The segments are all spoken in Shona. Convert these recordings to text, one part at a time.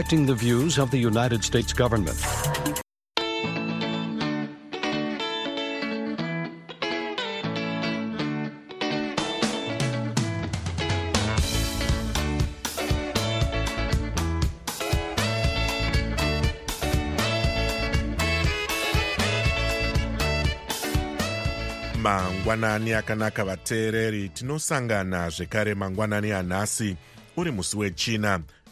Reflecting the views of the United States government. mangwanani akanaka vateereri. Tinosangana zvekare mangwanani anhasi. Uri musi wechina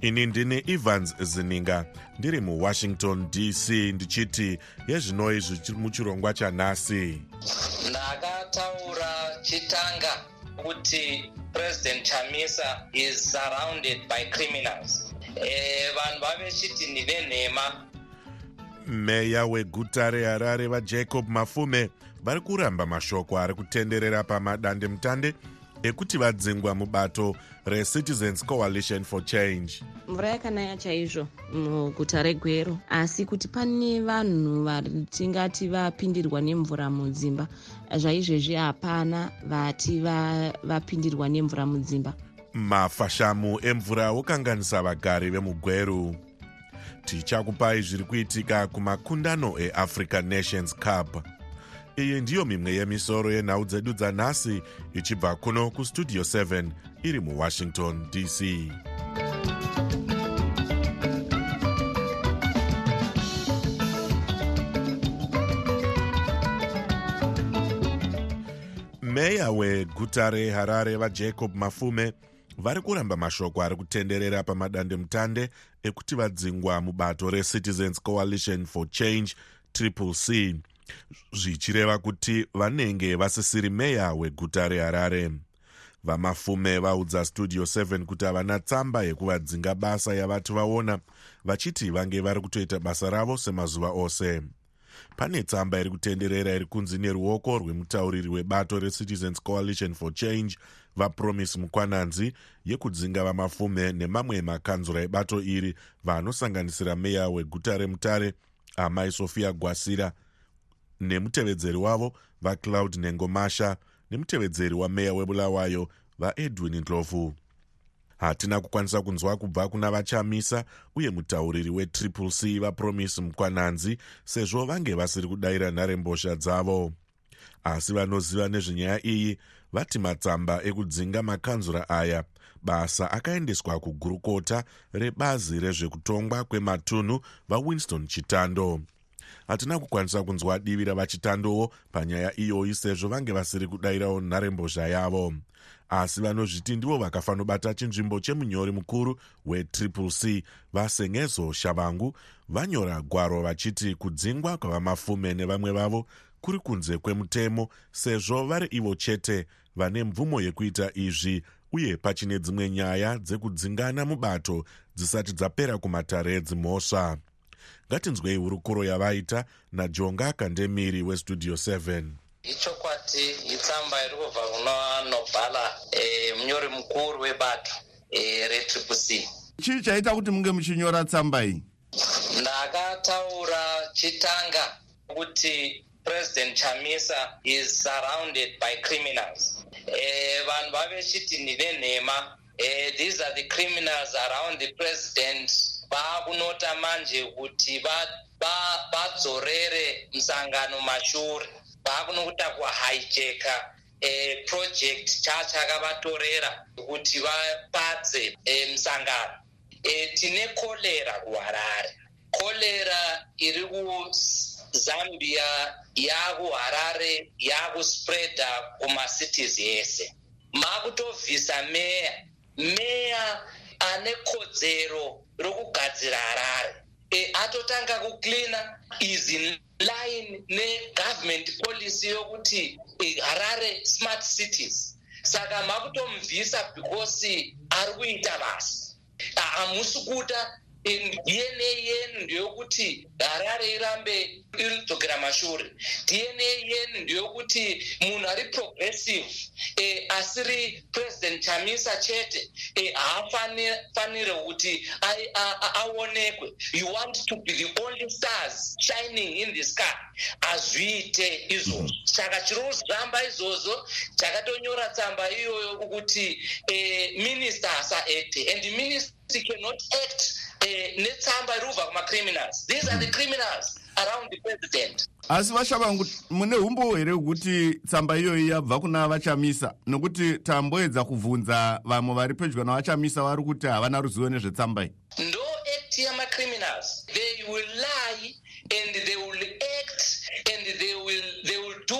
ini ndini evans zininga. Ndiri muwashington dc ndichiti yezvinoi zviri muchirongwa chanhasi. Ndakataura chitanga kuti president chamisa is surrounded by criminals. E, vanhu vavechiti ndivenhema meya weguta reharare vajacob mafume vari kuramba mashoko ari kutenderera pamadandemutande ekuti vadzingwa mubato recitizens coalition for change. Mvura yakanaya chaizvo muguta regwero asi kuti pane vanhu vatingati vapindirwa nemvura mudzimba zvaizvezvi hapana vati vapindirwa nemvura mudzimba. Mafashamu emvura okanganisa vagari vemugweru. Tichakupai zviri kuitika kumakundano eafrican nations cup iyi ndiyo mimwe yemisoro yenhau dzedu dzanhasi ichibva kuno kustudio 7 iri muwashington dc meya weguta reharare vajacob mafume vari kuramba mashoko ari kutenderera pamadandemutande ekuti vadzingwa mubato recitizens coalition for change triple c zvichireva kuti vanenge vasisiri meya weguta reharare. Vamafume vaudza studio 7 kuti havana tsamba yekuvadzinga basa yavati vaona vachiti vange vari kutoita basa ravo semazuva ose. Pane tsamba iri kutenderera iri kunzi neruoko rwemutauriri webato recitizens coalition for change vapromise mukwananzi yekudzinga vamafume nemamwe makanzura ebato iri vanosanganisira meya weguta remutare amai sofia gwasira nemutevedzeri wavo vacloud nengomasha nemutevedzeri wameya webulawayo vaedwin ndlovu. Hatina kukwanisa kunzwa kubva kuna vachamisa uye mutauriri wetriple c vapromise mukwananzi sezvo vange vasiri kudayira nharembozha dzavo. Asi vanoziva nezvenyaya iyi vati matsamba ekudzinga makanzura aya basa akaendeswa kugurukota rebazi rezvekutongwa kwematunhu vawinston chitando hatina kukwanisa kunzwa divi ravachitandowo panyaya iyoyi sezvo vange vasiri kudayirawo nharembozha yavo. Asi vanozviti ndivo vakafanobata chinzvimbo chemunyori mukuru wetriple c. Vasengezo shavangu vanyora gwaro vachiti kudzingwa kwavamafume nevamwe vavo kuri kunze kwemutemo sezvo vari ivo chete vane mvumo yekuita izvi uye pachine dzimwe nyaya dzekudzingana mubato dzisati dzapera kumatare edzimhosva ngatinzwei hurukuro yavaita najonga kandemiri westudio 7 ichokwati itsamba iri kubva kuna nobhala e, munyori mukuru webato e, retriple c. Chii chaita kuti munge muchinyora tsamba iyi? Ndakataura chitanga kuti president chamisa is surrounded by criminals. E, vanhu vavechiti ndivenhema e, these are the criminals around the president vaakunota manje kuti vadzorere musangano mashure vaakunokuta kuhijeka e, project chachakavatorera kuti vapadze e, musangano e, tine korera kuharare. Korera iri kuzambia yakuharare yakuspreada kumasities ese. Makutovhisa meya meya ane kodzero rokugadzira harare. E, atotanga kucleana is in line negovernment policy yokuti e, harare smart cities. Saka makutomubvisa because ari kuita basa hamusi kuda dna yenu ndeyokuti harare irambe iridzokera mashure. Dna yenu ndeyokuti munhu ari progressive e, asiri president chamisa chete e, haafanire kuti aonekwe. You want to be the only stars shining in the sky. Hazviite izvozvo. Mhm. saka chiri kuzvamba izvozvo takatonyora tsamba iyoyo kuti e, minister hasaacte and ministry cannot act netsamba iri kubva kumacriminals. These are the criminals around the president. Asi vashavangu mune umbo here hwekuti tsamba iyoyi yabva kuna vachamisa? Nokuti tamboedza kubvunza vamwe vari pedyo navachamisa vari kuti havana ruzivo nezvetsamba iyi. Ndo act yamacriminals they will lie and they will act and they will, they will do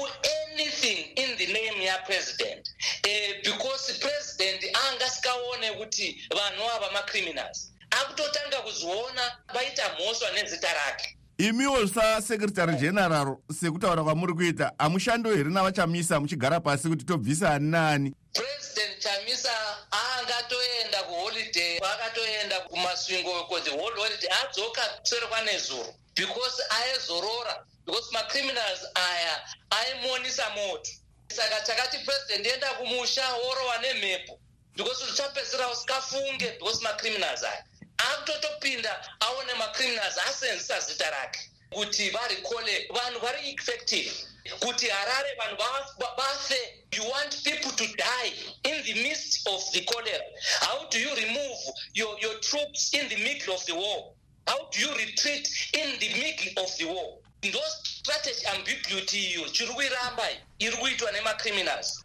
anything in the name yapresident uh, because president angasikaone kuti vanhu ava macriminals akutotanga kuzviona vaita mhosva nezita rake. Imiwo sasekretary general sekutaura kwamuri kuita hamushando here navachamisa muchigara pasi kuti tobvisa ani naani president chamisa angatoenda kuholiday akatoenda kumasvingo the whole holiday adzoka kuserwa nezuro because aizorora because macriminals aya aimonisa moto. Saka takati president enda kumusha worova nemhepo. Because uchapedzisira usikafunge because macriminals aya akutotopinda aone macriminals asenzisa zita rake kuti varikole vanhu vari effective kuti harare vanhu bafe you want people to die in the midst of the cholera. How do you remove your, your troops in the middle of the war? How do you retreat in the middle of the war? Ndo strategy ambiguity iyo chiri kuiramba iri kuitwa nemacriminals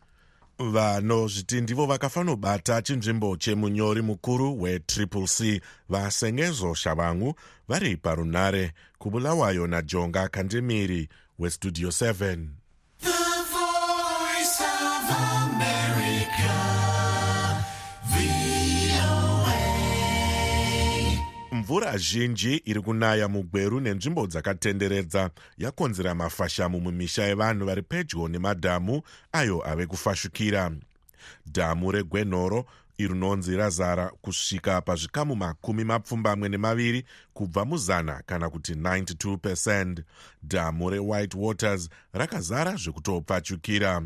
vanozviti ndivo vakafanobata chinzvimbo chemunyori mukuru wetriple c. Vasengezo shavangu vari parunare kubulawayo najonga kandemiri westudio 7 mvura zhinji iri kunaya mugweru nenzvimbo dzakatenderedza. Yakonzera mafashamu mumisha yevanhu vari pedyo nemadhamu ayo ave kufashukira. Dhamu regwenhoro irinonzi razara kusvika pazvikamu makumi mapfumbamwe nemaviri kubva muzana kana kuti 92 pecent dhamu rewhite waters rakazara zvekutopfachukira.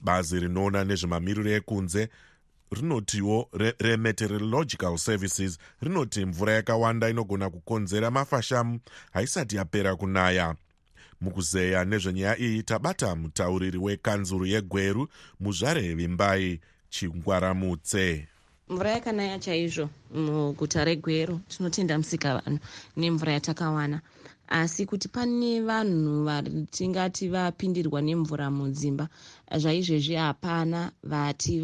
Bazi rinoona nezvemamiriro ekunze rinotiwo remeteorological services rinoti mvura yakawanda inogona kukonzera mafashamu haisati yapera kunaya. Mukuzeya nezvenyaya iyi tabata mutauriri wekanzuru yegweru muzvare vimbai chingwaramutse. Mvura yakanaya chaizvo muguta regweru tinotenda musika vanhu nemvura yatakawana asi kuti pane vanhu vatingati vapindirwa nemvura mudzimba zvaizvezvi hapana vati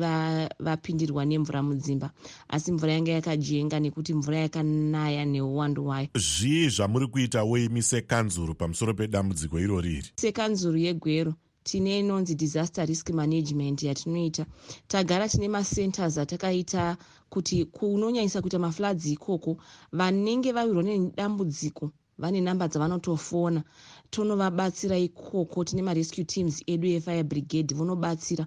vapindirwa nemvura mudzimba. Asi mvura yanga yakajenga nekuti mvura yakanaya neuwandu hwayo. Zvii zvamuri kuita weimi sekanzuro pamusoro pedambudziko irori iri sekanzuro yegwero tine inonzi disaster risk management yatinoita. Tagara tine macenters atakaita kuti kunonyanyisa kuita mafloods ikoko. Vanenge vawirwa nedambudziko vane namba dzavanotofona tonovabatsira ikoko tine marescue teams edu efire brigade vonobatsira.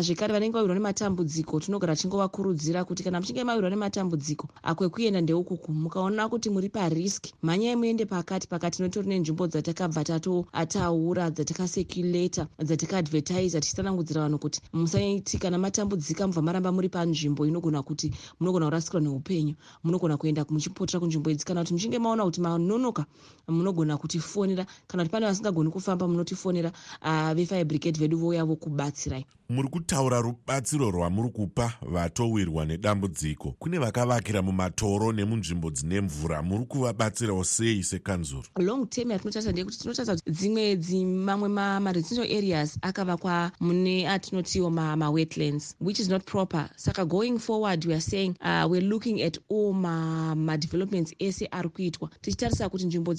Zvekare vanenge vawirwa nematambudziko tinogara tichingovakurudzira kuti kana muchinge mawirwa nematambudziko akwekuenda ndeukuku mukaona kuti muri parisk mhanyai muende pakati pakati notori nenzvimbo dzatakabva tatoataura dzatakaseculator dzatakaadvertisa tichitsanangudzira vanhu kuti musaiti kana matambudzika mubva maramba muri panzvimbo inogona kuti munogona kurasikirwa neupenyu munogona kuenda muchipotera kunzvimbo idzi. Kana kuti muchinge maona kuti manonoka munogona kutifonera. Kana kuti pane vasingagoni kufamba munotifonera uh, vefire brigade vedu vouya vokubatsirai. Muri kutaura rubatsiro rwamuri kupa vatowirwa nedambudziko. Kune vakavakira mumatoro nemunzvimbo dzine mvura. Muri kuvabatsirawo sei sekanzuro long term yatinotarisa ndeyekuti tinotarisa dzimwe dzimamwe maresidential areas akavakwa mune atinotiwo mawetlands which is not proper. Saka going forward weare saying uh, weare looking at all madevelopments ma ese ari kuitwa. Tichitarisa kuti nzvimbo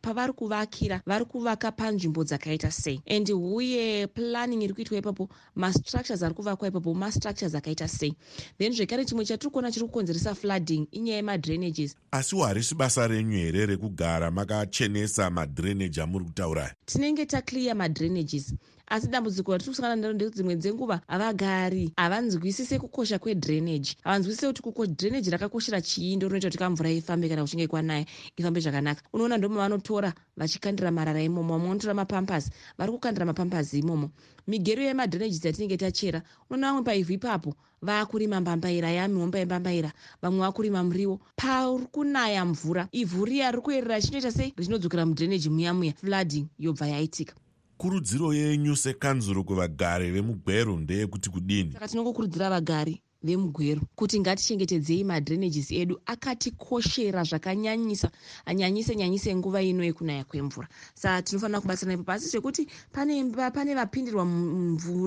pavari kuvakira vari kuvaka panzvimbo dzakaita sei. And uye planning iri kuitwa ipapo mastructures ari kuvakwa ipapo mastructures akaita sei. Then zvekare chimwe chatiri kuona chiri kukonzeresa flooding inyaya yemadrainages asiwo harisi basa renyu here rekugara makachenesa madrainage amuri kutaura? Tinenge taclear madrainages asi dambudziko ratiri kusangana naro ndedzimwe dzenguva vagari havanzwisise kukosha kwedrainage. Havanzwisise kuti kuko drainage rakakoshera chii ndo rinoita kuti kamvura ifambe kana kuchinge kwanaya ifambe zvakanaka. Unoona ndo mavanotora vachikandira marara imomo vamwe vanotora mapampas vari kukandira mapampas imomo. Migero yemadrainages yatinenge tachera unoona vamwe paivhu ipapo vaakurima mbambaira yamihomba yembambaira vamwe vakurima muriwo. Pari kunaya mvura ivhu riya riri kuyerera richinoita sei? Richinodzokera mudrainage muya muya flooding yobva yaitika kurudziro yenyu sekanzuro kuvagari vemugweru ndeyekuti kudini? Saka tinongokurudzira vagari vemugweru kuti ngatichengetedzei madrainages edu akatikoshera zvakanyanyisa anyanyise nyanyise nguva ino yekunaya kwemvura. Saka tinofanira kubatsirana ipo pasi zvekuti pane, pane vapindirwa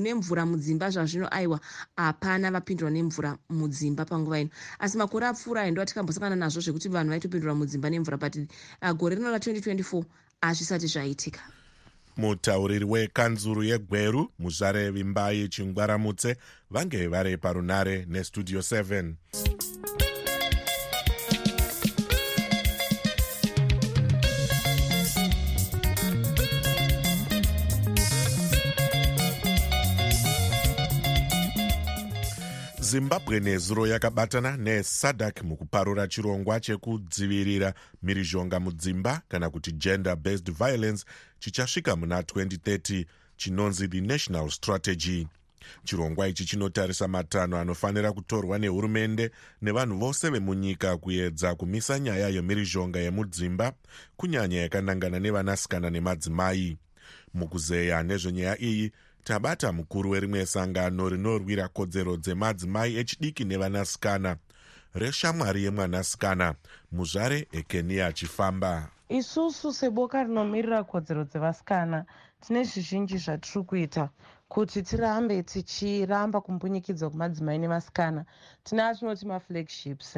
nemvura mudzimba zvazvino aiwa hapana vapindirwa nemvura mudzimba panguva ino. Asi makore apfuura aya ndo atikambosangana nazvo zvekuti vanhu vaitopindurwa mudzimba nemvura but uh, gore rino ra2024 hazvisati zvaitika mutauriri wekanzuru yegweru muzvare vimbai chingwaramutse vange vari parunare nestudio 7 zimbabwe nezuro yakabatana nesadak mukuparura chirongwa chekudzivirira mhirizhonga mudzimba kana kuti gender based violence chichasvika muna 2030 chinonzi the national strategy. Chirongwa ichi chinotarisa matanho anofanira kutorwa nehurumende nevanhu vose vemunyika kuedza kumisa nyaya yemhirizhonga yemudzimba kunyanya yakanangana nevanasikana nemadzimai. Mukuzeya nezvenyaya iyi tabata mukuru werimwe sangano rinorwira kodzero dzemadzimai echidiki nevanasikana. Reshamwari yemwanasikana muzvare ekenia achifamba. Isusu seboka rinomirira kodzero dzevasikana tine zvizhinji zvatiri kuita kuti tirambe tichiramba kumbunyikidzwa kwemadzimai nevasikana tine atinoti maflagships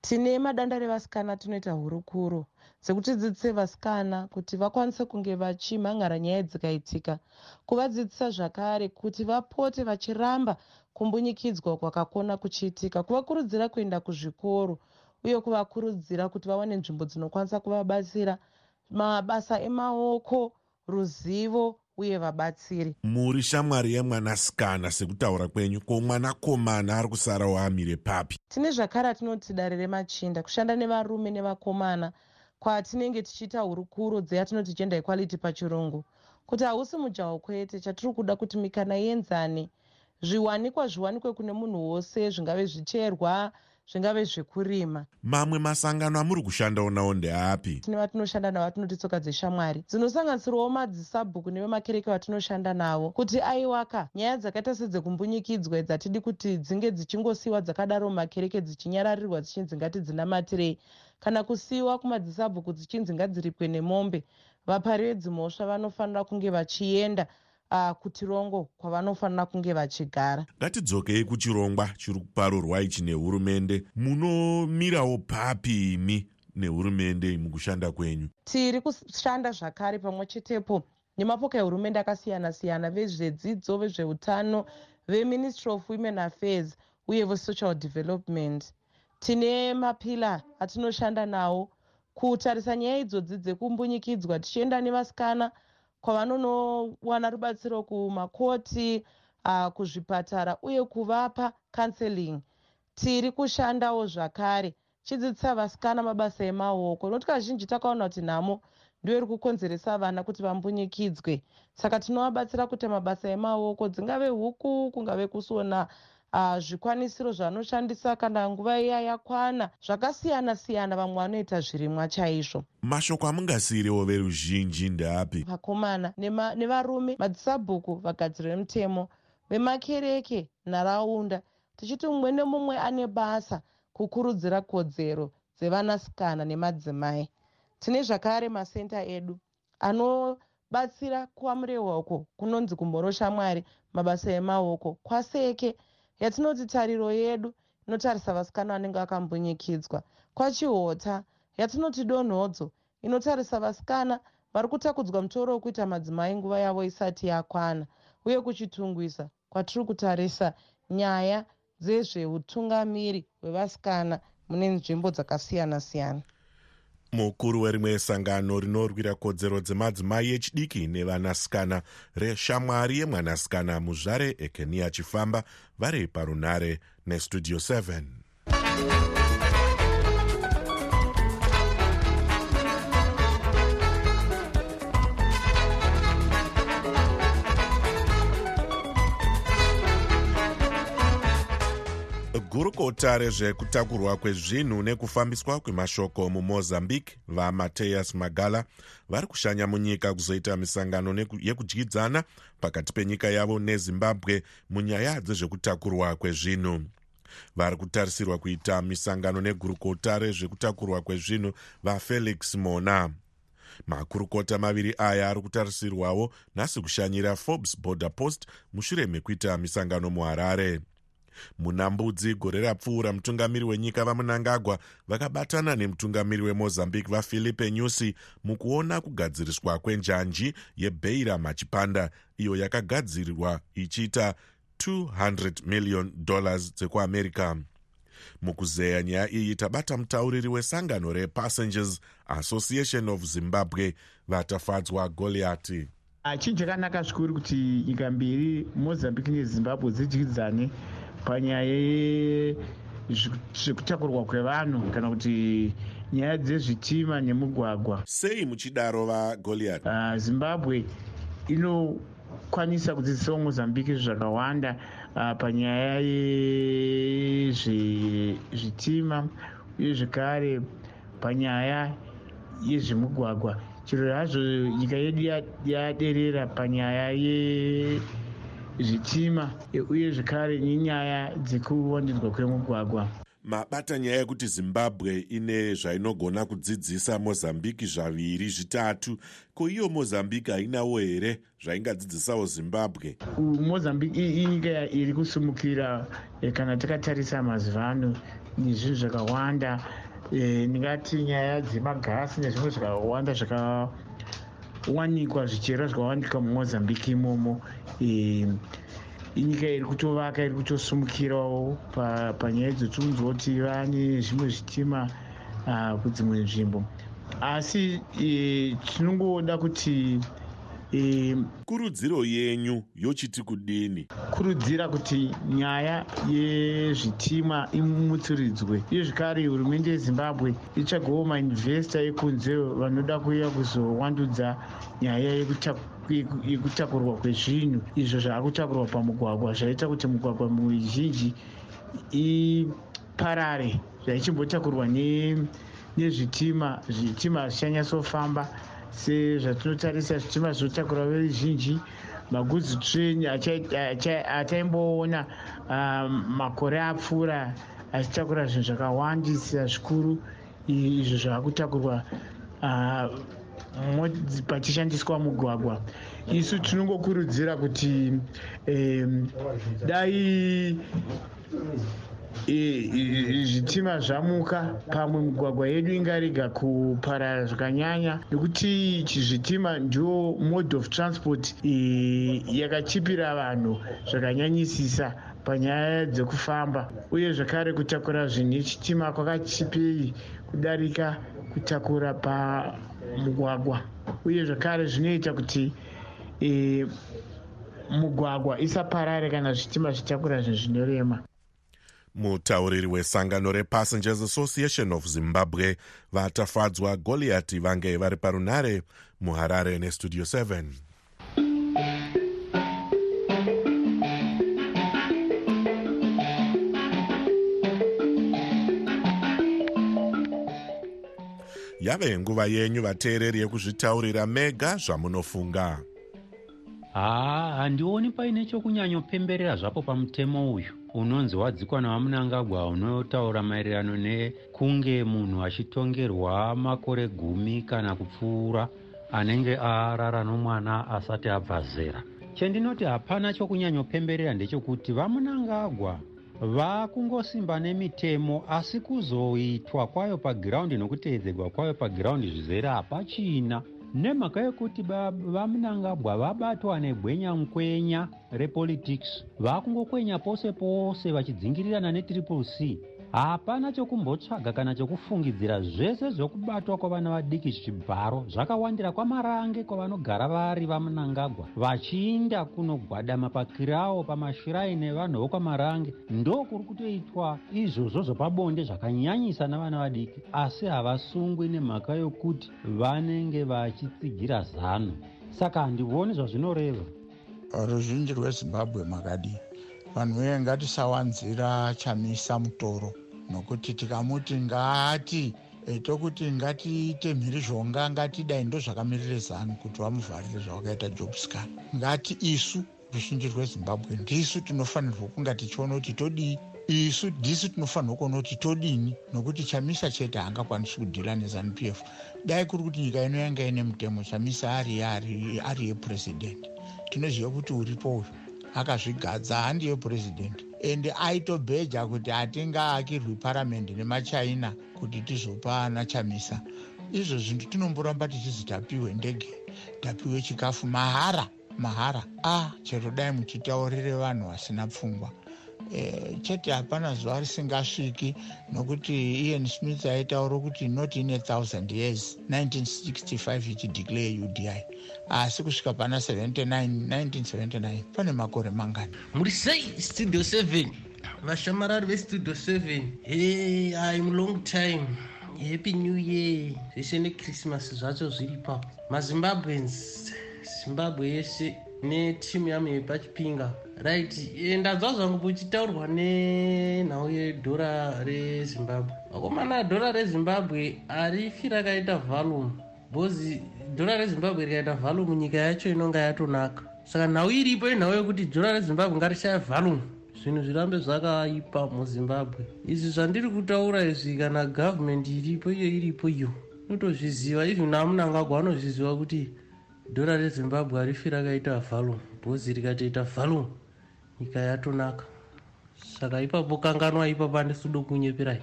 tine madanda revasikana tinoita hurukuro dzekutidzidzise vasikana kuti vakwanise kunge vachimhan'ara nyaya dzikaitika kuvadzidzisa zvakare kuti vapote vachiramba kumbunyikidzwa kwakakona kuchiitika kuvakurudzira kuenda kuzvikoro uye kuvakurudzira kuti vawane nzvimbo dzinokwanisa kuvabatsira mabasa emaoko ruzivo uye vabatsiri. Muri shamwari yemwanasikana sekutaura kwenyu ko mwanakomana ari kusarawo amire papi? Tine zvakare atinoti dare remachinda kushanda nevarume nevakomana kwatinenge tichiita hurukuro dzeyatinoti gender equality pachirungu kuti hausi mujaho kwete chatiri kuda kuti mikana ienzane. Zviwanikwa zviwanikwe kune munhu wose zvingave zvicherwa zvingave zvekurima. Mamwe masangano amuri kushandawo nawo ndeapi? Tine vatinoshanda navo vatinoti tsoka dzeshamwari. Dzinosanganisirawo madzisabhuku nevemakereke vatinoshanda navo kuti aiwaka. Nyaya dzakaita sedzekumbunyikidzwa dzatidi kuti dzinge dzichingosiyiwa dzakadaro mumakereke dzichinyararirwa dzichinzi ngati dzinamatirei kana kusiyiwa kumadzisabhuku dzichinzi ngadziripwe nemombe vapari vedzimhosva vanofanira kunge vachienda uh, kuchirongo kwavanofanira kunge vachigara. Ngatidzokei kuchirongwa chiri kuparurwa ichi nehurumende munomirawo papi imi nehurumende mukushanda kwenyu. Tiri kushanda zvakare pamwe chetepo nemapoka ehurumende akasiyana-siyana vezvedzidzo vezveutano veministry of women affairs uye vesocial development tine mapila atinoshanda nawo. Kutarisa nyaya idzodzi dzekumbunyikidzwa tichienda nevasikana kwavanonowana rubatsiro kumakoti uh, kuzvipatara uye kuvapa counseling. Tiri kushandawo zvakare. Chidzidzisa vasikana mabasa emaoko. Nokuti kazhinji takaona kuti nhamo ndo iri kukonzeresa vana kuti vambunyikidzwe. Saka tinovabatsira kuita mabasa emaoko dzingave huku kungave kusona uh, zvikwanisiro zvavanoshandisa kana nguva iya yakwana zvakasiyana-siyana vamwe vanoita zvirimwa chaizvo. Mashoko amungasiyirewo veruzhinji ndeapi vakomana nevarume madzisabhuku vagadziri vemutemo vemakereke nharaunda. Tichiti mumwe nemumwe ane basa kukurudzira kodzero dzevanasikana nemadzimai. Tine zvakare masenta edu anobatsira kuamurehwa uko kunonzi kumboro shamwari mabasa emaoko kwaseke yatinoti tariro yedu inotarisa vasikana vanenge vakambunyikidzwa kwachihota yatinoti donhodzo inotarisa vasikana vari kutakudzwa mutoro wekuita madzimai nguva yavo isati yakwana. Uye kuchitungwisa kwatiri kutarisa nyaya dzezveutungamiri hwevasikana mune nzvimbo dzakasiyana-siyana mukuru werimwe sangano rinorwira kodzero dzemadzimai echidiki nevanasikana reshamwari yemwanasikana muzvare ekenia achifamba vari parunare nestudio 7 gurukota rezvekutakurwa kwezvinhu nekufambiswa kwemashoko mumozambique vamateus magala vari kushanya munyika kuzoita misangano yekudyidzana pakati penyika yavo nezimbabwe munyaya dzezvekutakurwa kwezvinhu. Vari kutarisirwa kuita misangano negurukota rezvekutakurwa kwezvinhu vafelix mona. Makurukota maviri aya ari kutarisirwawo nhasi kushanyira forbes border post mushure mekuita misangano muharare muna mbudzi gore rapfuura mutungamiri wenyika vamunangagwa vakabatana nemutungamiri wemozambique vafilipe nyusi mukuona kugadziriswa kwenjanji yebeira machipanda iyo yakagadzirirwa ichiita 200 million dollars dzekuamerica. Mukuzeya nyaya iyi tabata mutauriri wesangano repassengers association of zimbabwe vatafadzwa goliati chinhu chakanaka zvikuru kuti nyika mbiri mozambique nezimbabwe dzidyidzane panyaya yezvekutakurwa kwevanhu kana kuti nyaya dzezvitima nemugwagwa. Sei muchidaro vagoliat uh, zimbabwe inokwanisa kudzidzisawo mozambique zvakawanda uh, panyaya yezvitima uye zvekare panyaya yezvemugwagwa. Chiro hazvo nyika yedu yaderera panyaya ye zvitima uye zvekare nenyaya dzekuwandirwa kwemugwagwa mabata nyaya yekuti zimbabwe ine zvainogona kudzidzisa mozambiki zvaviri zvitatu ko iyo mozambiki hainawo here zvaingadzidzisawo zimbabwe? Mozambiki inyika iri kusumukira e, kana takatarisa mazuva ano nezvinhu zvakawanda. E, ndingati nyaya dzemagasi nezvimwe zvakawanda zvakawanikwa zvichera zvakawanikwa mumozambiki imomo. Inyika iri kutovaka iri kutosumukirawo panyaya dzotiunzwa kuti vane zvimwe zvitima kudzimwe nzvimbo. Asi tinongoda kuti kurudziro yenyu yochiti kudini? kurudzira kuti nyaya yezvitima imutsuridzwe uye zvekare hurumende yezimbabwe itsvagewo mainvesta ekunze vanoda kuuya kuzowandudza nyaya yekutakurwa kwezvinhu. Izvo zvaakutakurwa pamugwagwa zvaita kuti mugwagwa mizhinji iparare zvaichimbotakurwa nezvitima zvitima hazvichanyatsofamba sezvatinotarisa zvitima zvinotakura veruzhinji magudzi train ataimboona makore apfuura achitakura zvinhu zvakawandisa zvikuru. Izvo zvakutakurwa pachishandiswa mugwagwa. Isu tinongokurudzira kuti dai zvitima zvamuka. Pamwe migwagwa yedu ingarega kuparara zvakanyanya. Nekuti chizvitima ndio mode of transport yakachipira vanhu zvakanyanyisisa panyaya dzekufamba. Uye zvakare kutakura zvinhu. Nechitima kwakachipei kudarika kutakura pamugwagwa uye zvakare zvinoita kuti mugwagwa isaparare kana zvitima zvitakura zvinhu zvinorema mutauriri wesangano repassengers association of zimbabwe vatafadzwa goliati vange vari parunare muharare nestudio 7 yave nguva yenyu vateereri yekuzvitaurira mega zvamunofunga. Haa handioni paine chokunyanyopemberera zvapo pamutemo uyu unonzi wadzikwa navamunangagwa unotaura maererano nekunge munhu achitongerwa makore gumi kana kupfuura anenge arara nomwana asati abva zera. Chendinoti hapana chokunyanyopemberera ndechekuti vamunangagwa vakungosimba nemitemo asi kuzoitwa kwayo pagiraundi nokuteedzerwa kwayo pagiraundi zvizere hapachina nemhaka yekuti vamunangabwa vabatwa negwenya mukwenya repolitics vakungokwenya pose pose vachidzingirirana netriple c hapana chokumbotsvaga kana chokufungidzira zvese zvokubatwa kwavana vadiki zvibharo zvakawandira kwamarange kwavanogara vari vamunangagwa vachiinda kunogwadama pakirawo pamashiraini evanhu vokwamarange. Ndo kuri kutoitwa izvozvo zvepabonde zvakanyanyisa navana vadiki asi havasungwi nemhaka yokuti vanenge vachitsigira zano. Saka handivoni zvazvinoreva. Ruzhinji rwezimbabwe makadii vanhu veye ngatisawanzira chamisa mutoro nokuti tikamuti ngati e, tokuti ngatiite mhirizhonga ngatidai ndo zvakamirire zanu kuti vamuvharire zvavakaita jobscan ngati isu ruzhinji rwezimbabwe ndisu tinofanirwa kunga tichiona kuti todii isu ndisu tinofanirwa kuona kuti todini nokuti chamisa chete haangakwanisi kudhira nezanup f. Dai kuri kuti nyika ino yanga ine mutemo chamisa ari ari yepurezidendi tinoziva kuti uripo uyu akazvigadza handiye purezidendi ende aitobheja kuti hatingaakirwi paramendi nemachina kuti tizopa ana chamisa izvo zvinhu tinomboramba tichizi tapiwe ndege tapiwe chikafu mahara mahara. A ah, chero dai muchitaurire vanhu vasina pfungwa Eh, chete hapana zuva risingasviki nokuti ian smith aitaura kuti not in a thousand years 1965 ichideclare udi asi kusvika pana 1979 pane makore mangani. Muri sei studio 7 vashamarari vestudio 7 hey, im long time. Happy new year. Zvese nechristmas zvacho zviri ipapo mazimbabwens zimbabwe yese netimu yamu yepachipinga right ndanzwa zvangu uchitaurwa nenhau yedhora rezimbabwe vakomana dhora rezimbabwe harifi rakaita valumu bhozi dhora rezimbabwe rikaita valumu nyika yacho inonga yatonaka. Saka nhau iripo inhau yekuti dhora rezimbabwe ngarishaya valumu zvinhu zvirambe zvakaipa muzimbabwe. Izvi zvandiri kutaura izvi kana gavhumendi iripo iyo iripo iyo inotozviziva. Izvi namunangagwa anozviziva kuti dhora rezimbabwe harifi rakaita valumu bhozi rikatoita valumu nyika yatonaka. Saka ipapo kanganwa ipapo handisudo kunyeperai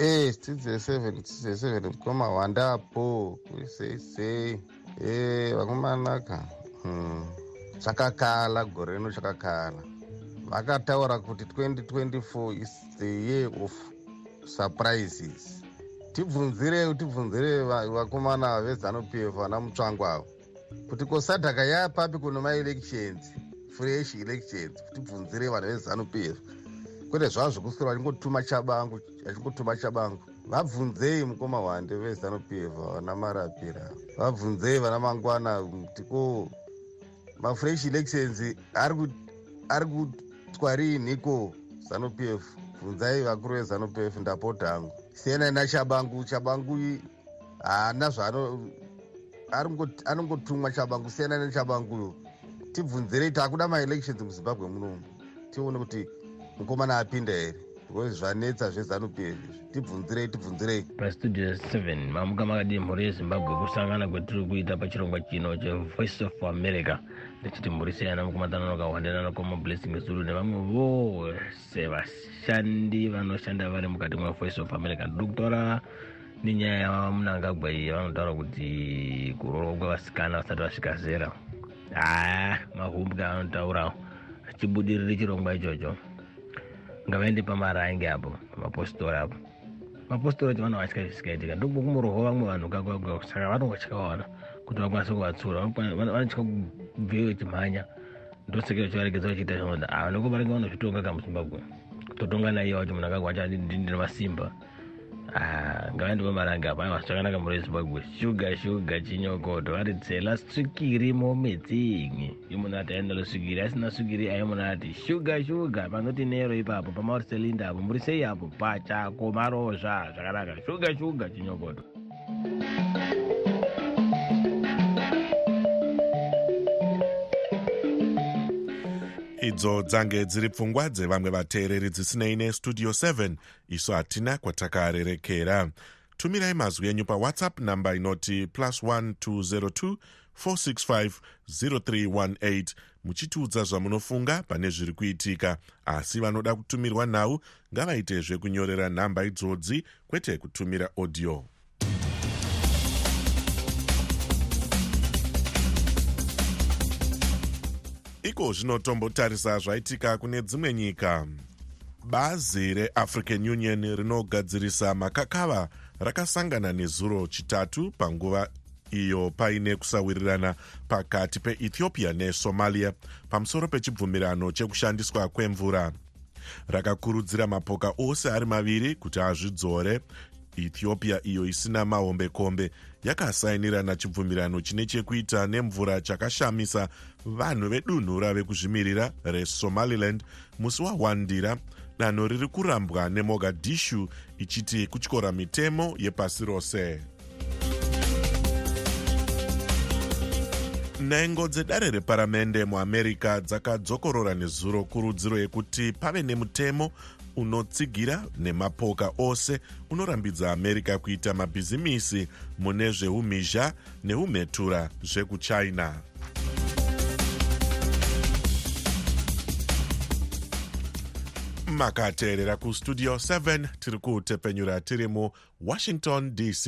e stidzo yeseven stidzo yeseven koma wandapo kuseisei e vakomanaka hmm. chakakala gore rino chakakala. Vakataura kuti 2024 is the year of surprises. Tibvunzire tibvunzire vakomana vezanup f vana mutsvango avo kuti kosadhaka yapapi kuno maelections fresh elections tibvunzire vanhu vezanup f kwete zvavo zvokuswera vachingotuma chabangu achingotuma chabangu. Vabvunzei mukoma hwande vezanup f vana marapira. Vabvunzei vana mangwana tiko mafresh elections ari kutwa riiniko zanup f bvunzai vakuru vezanup f ndapota hangu. Sienai nachabangu chabangu haana zvaano anongotumwa chabangu sienai nechabanguyo tibvunzirei taakuda maelections muzimbabwe munomu. Tione kuti mukomana apinda here? Because zvanetsa zvezanup izvi. Tibvunzirei tibvunzirei. Pastudio 7 mamuka makadii mhuri yezimbabwe kusangana kwetiri kuita pachirongwa chino chevoice of america. Ndichiti mhuri seyana mukumatananoka wandenanakoma blessing zulu nevamwe vose vashandi vanoshanda vari mukati mwevoice of america. Ndiri kutaura nenyaya yamunangagwa iyi yavanotaura kuti kurorwa kwevasikana vasati vasvika zera haa mahumbwe anotaurawo achibudiriri chirongwa ichocho ngavaende pamarangi apo pamapostori apo mapostori acho vanowatya zvisikaitika ndokukumurohwa vamwe vanhu kakakaka saka vanongotyawana kuti vakwanise kuvatsura vanotya kubveyo vechimhanya ndosekero chivaregedza vachiita zvinoda ava ndokuvarenga vanozvitonga kamuzimbabwe kutotonga naiye wacho munhu akagwa achadindina Ah, ngavaende pamaranga apa aiwa zvakanaka muri wezimbabwe shuga shuga chinyokoto. Vari tsela swikiri mometsingi imunhu ati ainalo swikiri asina swikiri aimunhu ati shuga shuga. Panoti nero ipapo pamauriselinda apo muri sei apo? Pachako marozva zvakanaka. Shuga shuga chinyokoto idzo dzange dziri pfungwa dzevamwe vateereri dzisinei nestudio 7 isu hatina kwatakarerekera. Tumirai mazwi enyu pawhatsapp namba inoti plus 1202 465 0318 muchitiudza zvamunofunga pane zviri kuitika asi vanoda kutumirwa nhau ngavaitezve kunyorera nhamba idzodzi kwete kutumira audio iko zvino tombotarisa zvaitika kune dzimwe nyika. Bazi reafrican union rinogadzirisa makakava rakasangana nezuro chitatu panguva iyo paine kusawirirana pakati peethiopia nesomalia pamusoro pechibvumirano chekushandiswa kwemvura. Rakakurudzira mapoka ose ari maviri kuti azvidzore ethiopia iyo isina mahombekombe yakasainirana chibvumirano chine chekuita nemvura chakashamisa vanhu vedunhu rave kuzvimirira resomaliland musi wawandira. Danho riri kurambwa nemogadishu ichiti kutyora mitemo yepasi rose. Nhengo dzedare reparamende muamerica dzakadzokorora nezuro kurudziro yekuti pave nemutemo unotsigira nemapoka ose unorambidza america kuita mabhizimisi mune zveumhizha neumhetura zvekuchina. Makateerera kustudio 7 tiri kutepenyura tiri muwashington dc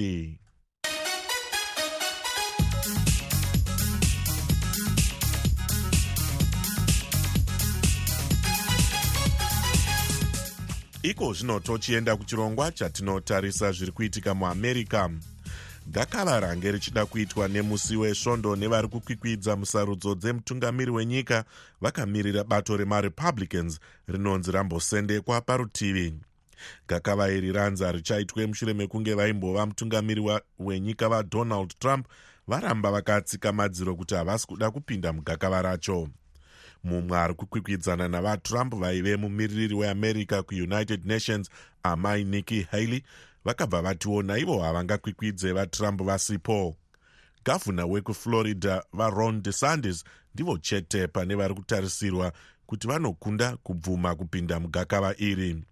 iko zvino tochienda kuchirongwa chatinotarisa zviri kuitika muamerica. Gakava range richida kuitwa nemusi wesvondo nevari kukwikwidza musarudzo dzemutungamiri wenyika vakamirira bato remarepublicans rinonzi rambosendekwa parutivi. Gakava iri ranza richaitwe mushure mekunge vaimbova mutungamiri wenyika vadonald trump varamba vakatsika madziro kuti havasi kuda kupinda mugakava racho mumwe ari kukwikwidzana navatrump vaive mumiririri weamerica kuunited nations amai nikki haley vakabva vatiwo naivo havangakwikvidze vatrump vasipo. Gavhuna wekuflorida varon desandes ndivo chete pane vari kutarisirwa kuti vanokunda kubvuma kupinda mugakava iri.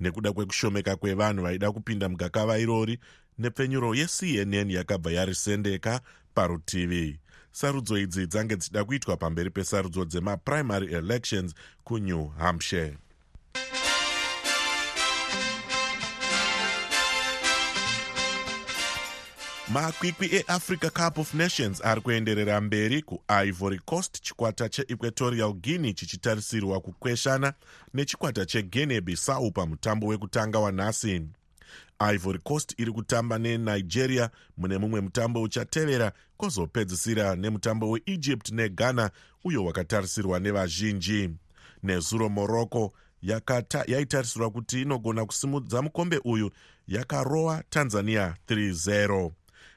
Nekuda kwekushomeka kwevanhu vaida kupinda mugakava irori nepfenyuro yecnn yakabva yarisendeka parutivi sarudzo idzi dzange dzichida kuitwa pamberi pesarudzo dzemaprimary elections kunew hampshire. Makwikwi eafrica cup of nations ari kuenderera mberi kuivory coast chikwata cheequatorial guinea chichitarisirwa kukweshana nechikwata cheguinea bissau pamutambo wekutanga wanhasi ivory coast iri kutamba nenigeria. Mune mumwe mutambo uchatevera kwozopedzisira nemutambo weegypt neghana uyo wakatarisirwa nevazhinji. Nezuro morocco yaitarisirwa kuti inogona kusimudza mukombe uyu yakarova tanzania 30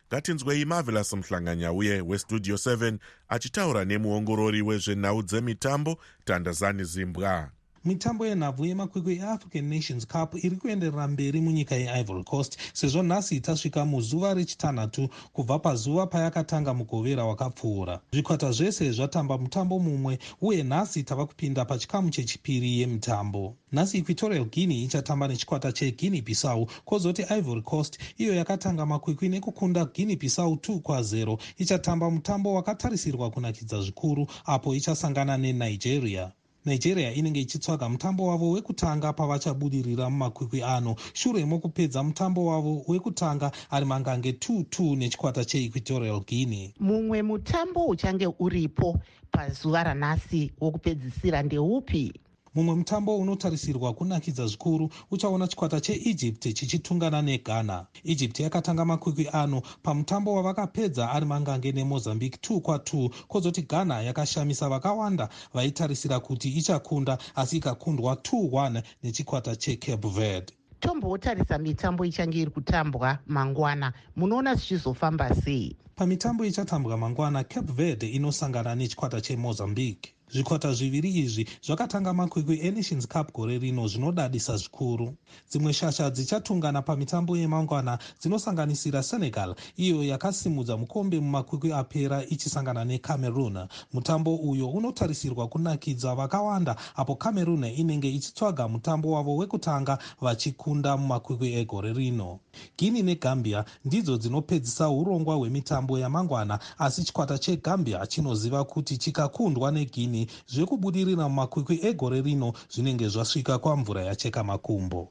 ngatinzwei marvelous muhlanganyauye westudio 7 achitaura nemuongorori wezvenhau dzemitambo tandazani zimbwa mitambo yenhabvu yemakwikwi eafrican nations cup iri kuenderera mberi munyika yeivory coast sezvo nhasi tasvika muzuva rechitanhatu kubva pazuva payakatanga mugovera wakapfuura. Zvikwata zvese zvatamba mutambo mumwe uye nhasi tava kupinda pachikamu chechipiri yemitambo. Nhasi equatorial guinea ichatamba nechikwata cheguinea bissau kwozoti ivory coast iyo yakatanga makwikwi nekukunda guinea bissau 2 kwa0 ichatamba mutambo wakatarisirwa kunakidza zvikuru apo ichasangana nenigeria nigeria inenge ichitsvaga mutambo wavo wekutanga pavachabudirira mumakwikwi ano. Shure mokupedza mutambo wavo wekutanga ari mangange 22 nechikwata cheequatorial guinea. Mumwe mutambo uchange uripo pazuva ranhasi wokupedzisira ndeupi mumwe mutambo unotarisirwa kunakidza zvikuru uchaona chikwata cheegypt chichitungana neghana. Egypt yakatanga makwikwi ano pamutambo wavakapedza ari mangange nemozambique 2 kwa2 kwozoti ghana yakashamisa vakawanda vaitarisira kuti ichakunda asi ikakundwa 21 nechikwata checape verde. Tombotarisa mitambo ichange iri kutambwa mangwana. Munoona zvichizofamba sei? Pamitambo ichatambwa mangwana cape verde inosangana nechikwata chemozambique zvikwata zviviri izvi zvakatanga makwikwi enations cup gore rino zvinodadisa zvikuru. Dzimwe shasha dzichatungana pamitambo yemangwana dzinosanganisira senegal iyo yakasimudza mukombe mumakwikwi apera ichisangana necameroon. Mutambo uyo unotarisirwa kunakidza vakawanda apo cameroon inenge ichitsvaga mutambo wavo wekutanga vachikunda mumakwikwi egore rino. Guinea negambia ndidzo dzinopedzisa urongwa hwemitambo yamangwana asi chikwata chegambia chinoziva kuti chikakundwa neguinea zvekubudirira mumakwikwi egore rino zvinenge zvasvika kwamvura yacheka makumbo.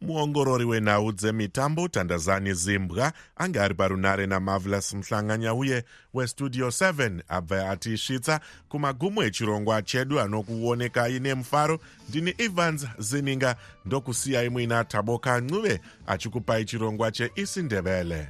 Muongorori wenhau dzemitambo tandazani zimbwa ange ari parunare namarvelous muhlanganya uye westudio 7 abva atisvitsa kumagumo echirongwa chedu anokuonekai nemufaro ndini evans zininga ndokusiyai muina taboka ncuve achikupai chirongwa cheisindebele